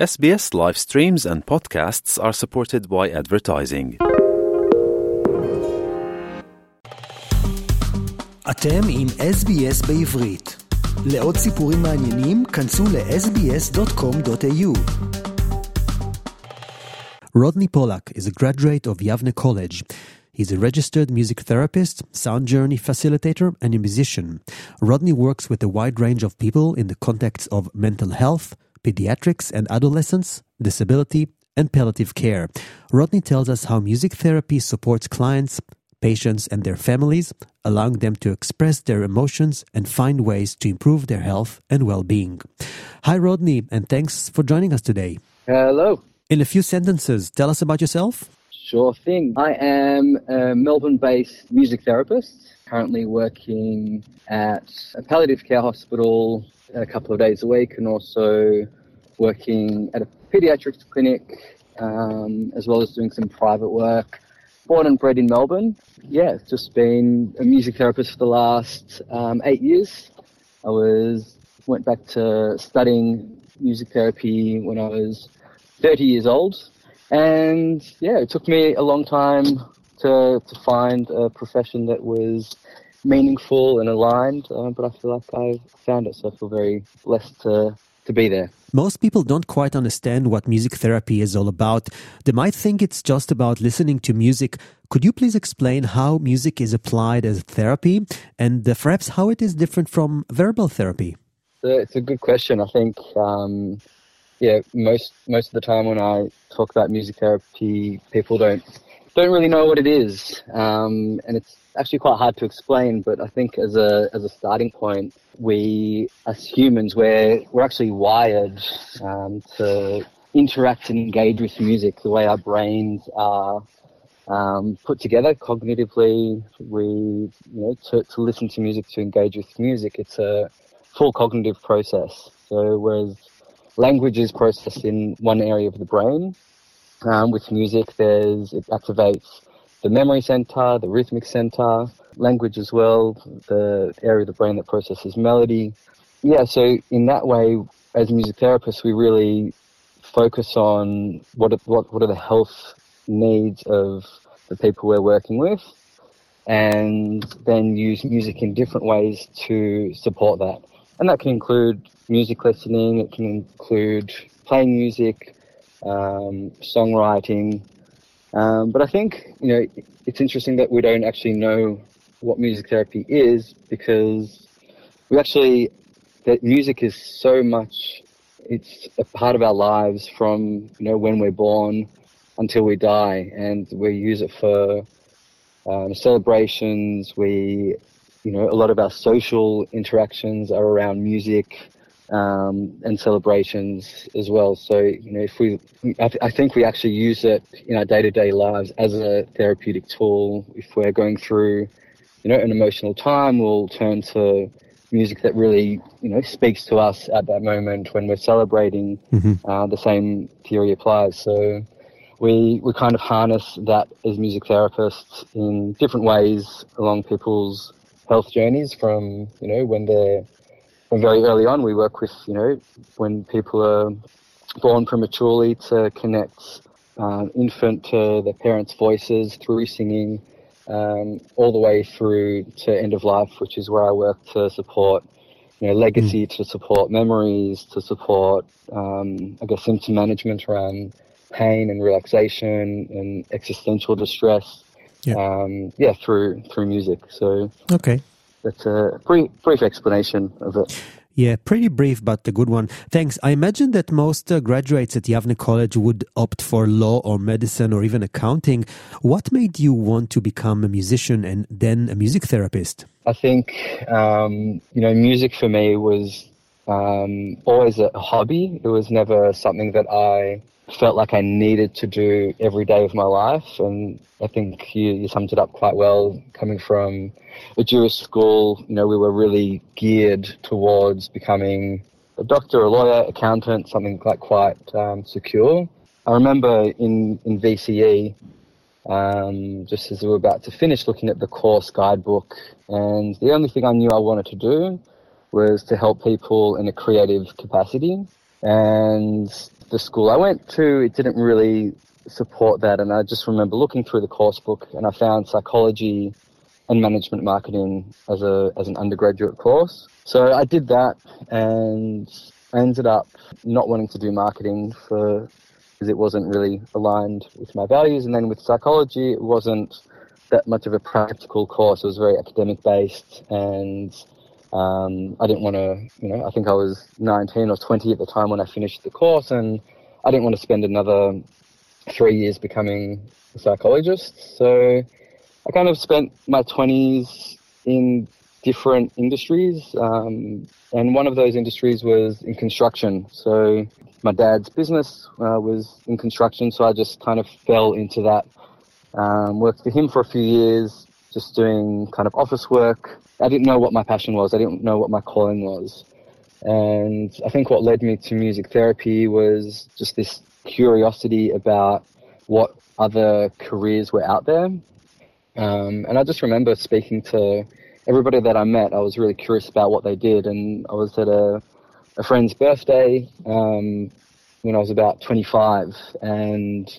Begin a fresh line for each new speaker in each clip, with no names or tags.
SBS live streams and podcasts are supported by advertising.
אתם עם SBS בעברית. לעוד סיפורים מעניינים, כנסו ל-sbs.com.au. Rodney Pollak is a graduate of Yavneh College. He's a registered music therapist, sound journey facilitator, and a musician. Rodney works with a wide range of people in the context of mental health, pediatrics and adolescence, disability, and palliative care. Rodney tells us how music therapy supports clients, patients, and their families, allowing them to express their emotions and find ways to improve their health and well being. Hi, Rodney, and thanks for joining us today.
Hello.
In a few sentences, tell us about yourself.
Sure thing. I am a Melbourne based music therapist, currently working at a palliative care hospital a couple of days a week and also working at a pediatrics clinic um, as well as doing some private work. Born and bred in Melbourne. Yeah, just been a music therapist for the last um, eight years. I was went back to studying music therapy when I was 30 years old. And yeah, it took me a long time to, to find a profession that was meaningful and aligned, uh, but I feel like I found it, so I feel very blessed to, to be there.
Most people don't quite understand what music therapy is all about. They might think it's just about listening to music. Could you please explain how music is applied as therapy and uh, perhaps how it is different from verbal therapy?
It's a good question. I think, um, yeah, most most of the time when I talk about music therapy, people don't don't really know what it is, um, and it's actually quite hard to explain. But I think as a as a starting point, we as humans we're we're actually wired um, to interact and engage with music the way our brains are um, put together cognitively. We you know to, to listen to music to engage with music. It's a full cognitive process. So whereas language is processed in one area of the brain, um, with music, there's it activates the memory center, the rhythmic center, language as well, the area of the brain that processes melody. Yeah, so in that way, as music therapists, we really focus on what are, what what are the health needs of the people we're working with, and then use music in different ways to support that. And that can include music listening. It can include playing music, um, songwriting. Um, but I think you know it's interesting that we don't actually know what music therapy is because we actually that music is so much it's a part of our lives from you know when we're born until we die. And we use it for um, celebrations. We you know a lot of our social interactions are around music um, and celebrations as well. So, you know, if we, I, th- I think we actually use it in our day to day lives as a therapeutic tool. If we're going through, you know, an emotional time, we'll turn to music that really, you know, speaks to us at that moment when we're celebrating. Mm-hmm. Uh, the same theory applies. So, we we kind of harness that as music therapists in different ways along people's health journeys from you know when they're very early on, we work with, you know, when people are born prematurely to connect uh, infant to their parents' voices through singing, um, all the way through to end of life, which is where I work to support, you know, legacy, mm. to support memories, to support, um, I guess, symptom management around pain and relaxation and existential distress. Yeah. Um, yeah, through through music. So
okay,
that's a brief, brief explanation of it.
Yeah, pretty brief, but a good one. Thanks. I imagine that most uh, graduates at Yavneh College would opt for law or medicine or even accounting. What made you want to become a musician and then a music therapist?
I think, um, you know, music for me was um, always a hobby. It was never something that I felt like I needed to do every day of my life. And I think you, you summed it up quite well coming from a Jewish school. You know, we were really geared towards becoming a doctor, a lawyer, accountant, something like quite um, secure. I remember in, in VCE, um, just as we were about to finish looking at the course guidebook, and the only thing I knew I wanted to do was to help people in a creative capacity. And the school I went to, it didn't really support that. And I just remember looking through the course book and I found psychology and management marketing as a as an undergraduate course. So I did that and I ended up not wanting to do marketing for because it wasn't really aligned with my values. And then with psychology, it wasn't that much of a practical course. It was very academic based and um, I didn't want to, you know, I think I was 19 or 20 at the time when I finished the course, and I didn't want to spend another three years becoming a psychologist. So I kind of spent my 20s in different industries, um, and one of those industries was in construction. So my dad's business uh, was in construction, so I just kind of fell into that. Um, worked for him for a few years, just doing kind of office work, I didn't know what my passion was. I didn't know what my calling was. And I think what led me to music therapy was just this curiosity about what other careers were out there. Um, and I just remember speaking to everybody that I met. I was really curious about what they did. And I was at a, a friend's birthday um, when I was about 25. And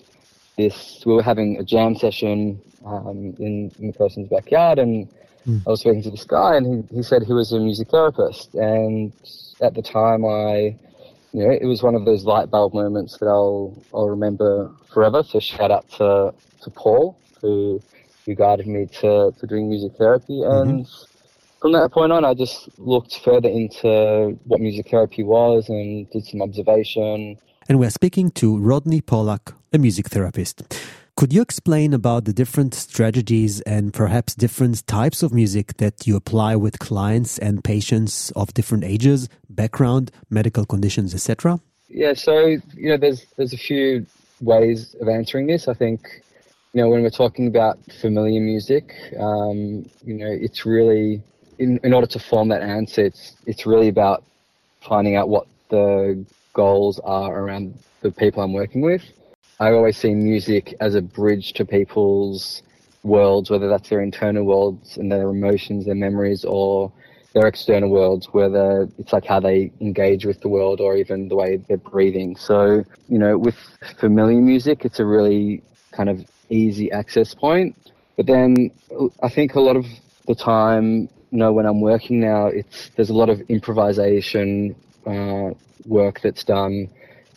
this, we were having a jam session um, in, in the person's backyard. And Mm. I was speaking to this guy, and he, he said he was a music therapist. And at the time, I, you know, it was one of those light bulb moments that I'll I'll remember forever. So shout out to to Paul who who guided me to to doing music therapy, mm-hmm. and from that point on, I just looked further into what music therapy was and did some observation.
And we're speaking to Rodney Pollak, a music therapist. Could you explain about the different strategies and perhaps different types of music that you apply with clients and patients of different ages, background, medical conditions, etc.?
Yeah, so you know, there's there's a few ways of answering this. I think you know when we're talking about familiar music, um, you know, it's really in, in order to form that answer, it's it's really about finding out what the goals are around the people I'm working with. I always see music as a bridge to people's worlds, whether that's their internal worlds and their emotions, their memories, or their external worlds, whether it's like how they engage with the world or even the way they're breathing. So, you know, with familiar music, it's a really kind of easy access point. But then I think a lot of the time, you know, when I'm working now, it's there's a lot of improvisation uh, work that's done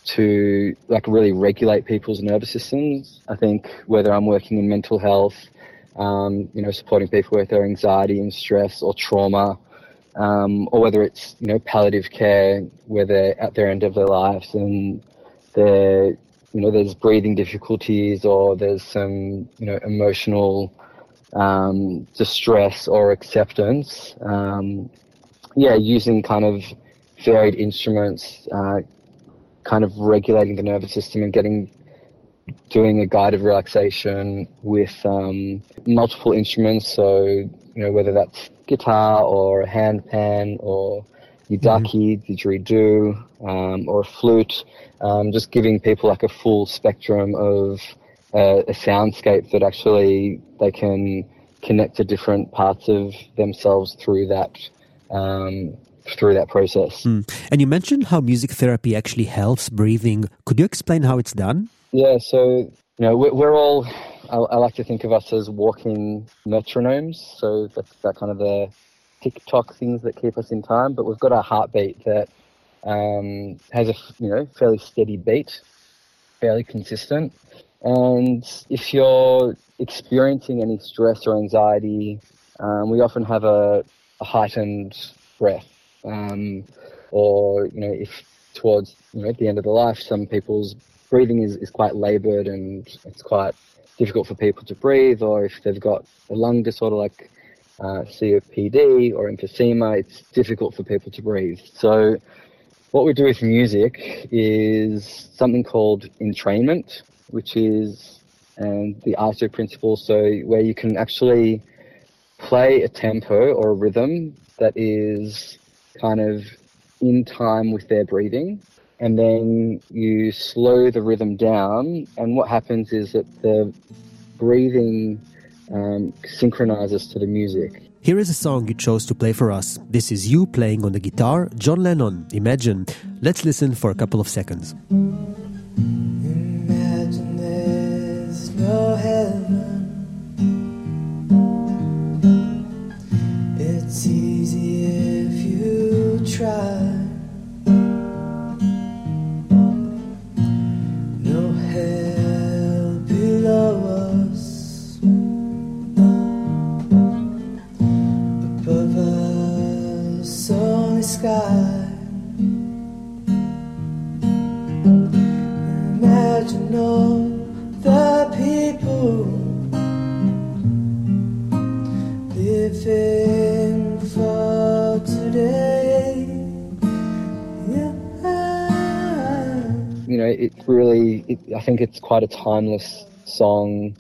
to like really regulate people's nervous systems. I think whether I'm working in mental health, um, you know, supporting people with their anxiety and stress or trauma, um, or whether it's you know palliative care where they're at their end of their lives and they're you know there's breathing difficulties or there's some you know emotional um, distress or acceptance. Um, yeah, using kind of varied instruments uh, kind of regulating the nervous system and getting doing a guided relaxation with um, multiple instruments. So, you know, whether that's guitar or a handpan or yidaki, mm-hmm. didgeridoo, um, or a flute, um, just giving people like a full spectrum of uh, a soundscape that actually they can connect to different parts of themselves through that um, through that process. Mm.
And you mentioned how music therapy actually helps breathing. Could you explain how it's done?
Yeah, so you know we're all. I, I like to think of us as walking metronomes. So that's that kind of the tick-tock things that keep us in time. But we've got our heartbeat that um, has a you know fairly steady beat, fairly consistent. And if you're experiencing any stress or anxiety, um, we often have a, a heightened breath um, or you know if towards you know at the end of the life, some people's breathing is, is quite laboured and it's quite difficult for people to breathe, or if they've got a lung disorder like uh, COPD or emphysema, it's difficult for people to breathe. So what we do with music is something called entrainment, which is and the ISO principle, so where you can actually play a tempo or a rhythm that is kind of in time with their breathing. And then you slow the rhythm down. And what happens is that the breathing um, synchronizes to the music.
Here is a song you chose to play for us. This is you playing on the guitar, John Lennon, Imagine. Let's listen for a couple of seconds.
Try.
Really, it, I think it's quite a timeless song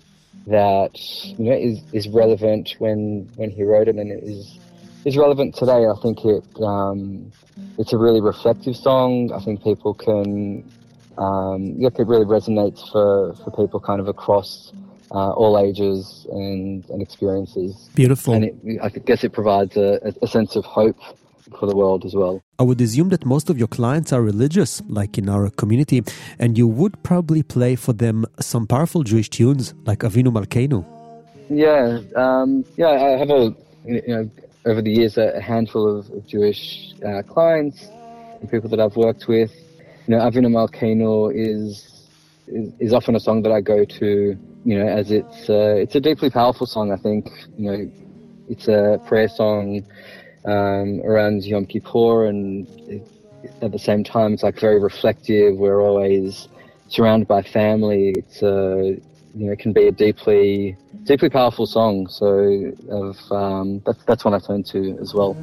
that you know is is relevant when when he wrote it, and it is is relevant today. I think it um, it's a really reflective song. I think people can, um, yeah, it really resonates for for people kind of across uh, all ages and and experiences.
Beautiful.
And it, I guess it provides a, a sense of hope for the world as well.
I would assume that most of your clients are religious, like in our community, and you would probably play for them some powerful Jewish tunes like Avinu Malkeinu.
Yeah, um, yeah. I have a you know over the years a handful of, of Jewish uh, clients and people that I've worked with. You know, Avinu Malkeinu is, is often a song that I go to. You know, as it's uh, it's a deeply powerful song. I think you know, it's a prayer song um, around Yom Kippur, and it, at the same time, it's like very reflective. We're always surrounded by family. It's a you know, it can be a deeply, deeply powerful song. So, of um, that's that's one I turn to as well.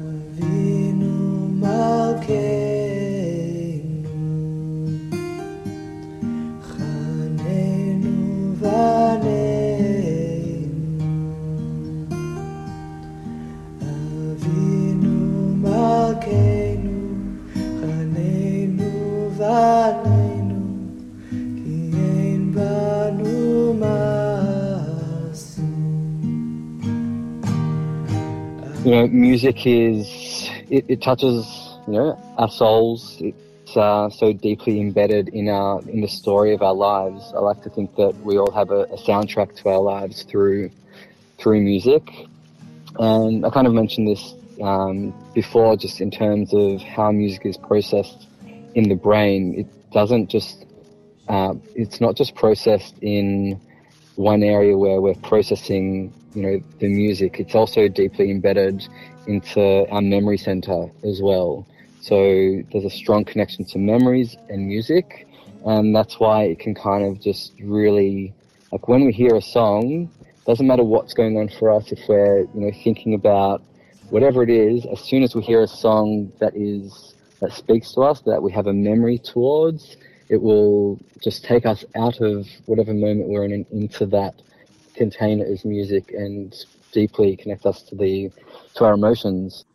You know, music is it, it touches you know our souls. It's uh, so deeply embedded in our in the story of our lives. I like to think that we all have a, a soundtrack to our lives through through music. And I kind of mentioned this um, before, just in terms of how music is processed in the brain. It doesn't just, uh, it's not just processed in one area where we're processing, you know, the music. It's also deeply embedded into our memory center as well. So there's a strong connection to memories and music, and that's why it can kind of just really, like when we hear a song, doesn't matter what's going on for us if we're you know thinking about whatever it is as soon as we hear a song that is that speaks to us that we have a memory towards it will just take us out of whatever moment we're in and into that container as music and deeply connect us to the to our emotions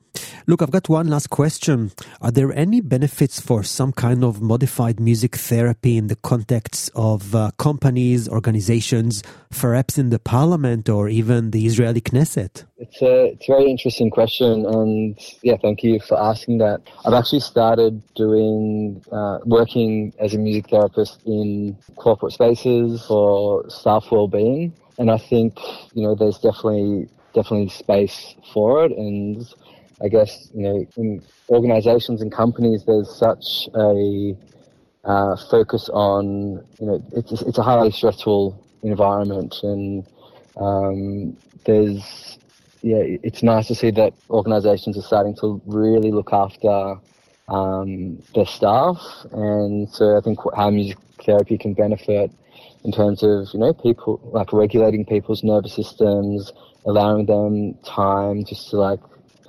Look, I've got one last question. Are there any benefits for some kind of modified music therapy in the context of uh, companies, organizations, perhaps in the parliament or even the Israeli Knesset?
It's a, it's a very interesting question, and yeah, thank you for asking that. I've actually started doing uh, working as a music therapist in corporate spaces for staff well-being, and I think you know there's definitely definitely space for it, and I guess you know in organizations and companies there's such a uh, focus on you know it's it's a highly stressful environment. And um, there's yeah it's nice to see that organizations are starting to really look after um, their staff. And so I think how music therapy can benefit in terms of you know people like regulating people's nervous systems, allowing them time just to like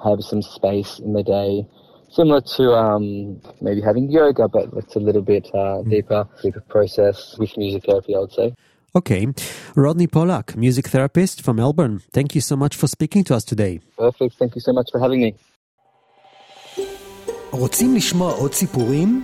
have some space in the day, similar to um, maybe having yoga, but it's a little bit uh, mm. deeper, deeper process with music therapy, I would say.
Okay, Rodney Pollak, music therapist from Melbourne. Thank you so much for speaking to us today.
Perfect. Thank you so much for having me.
רוצים לשמוע עוד סיפורים?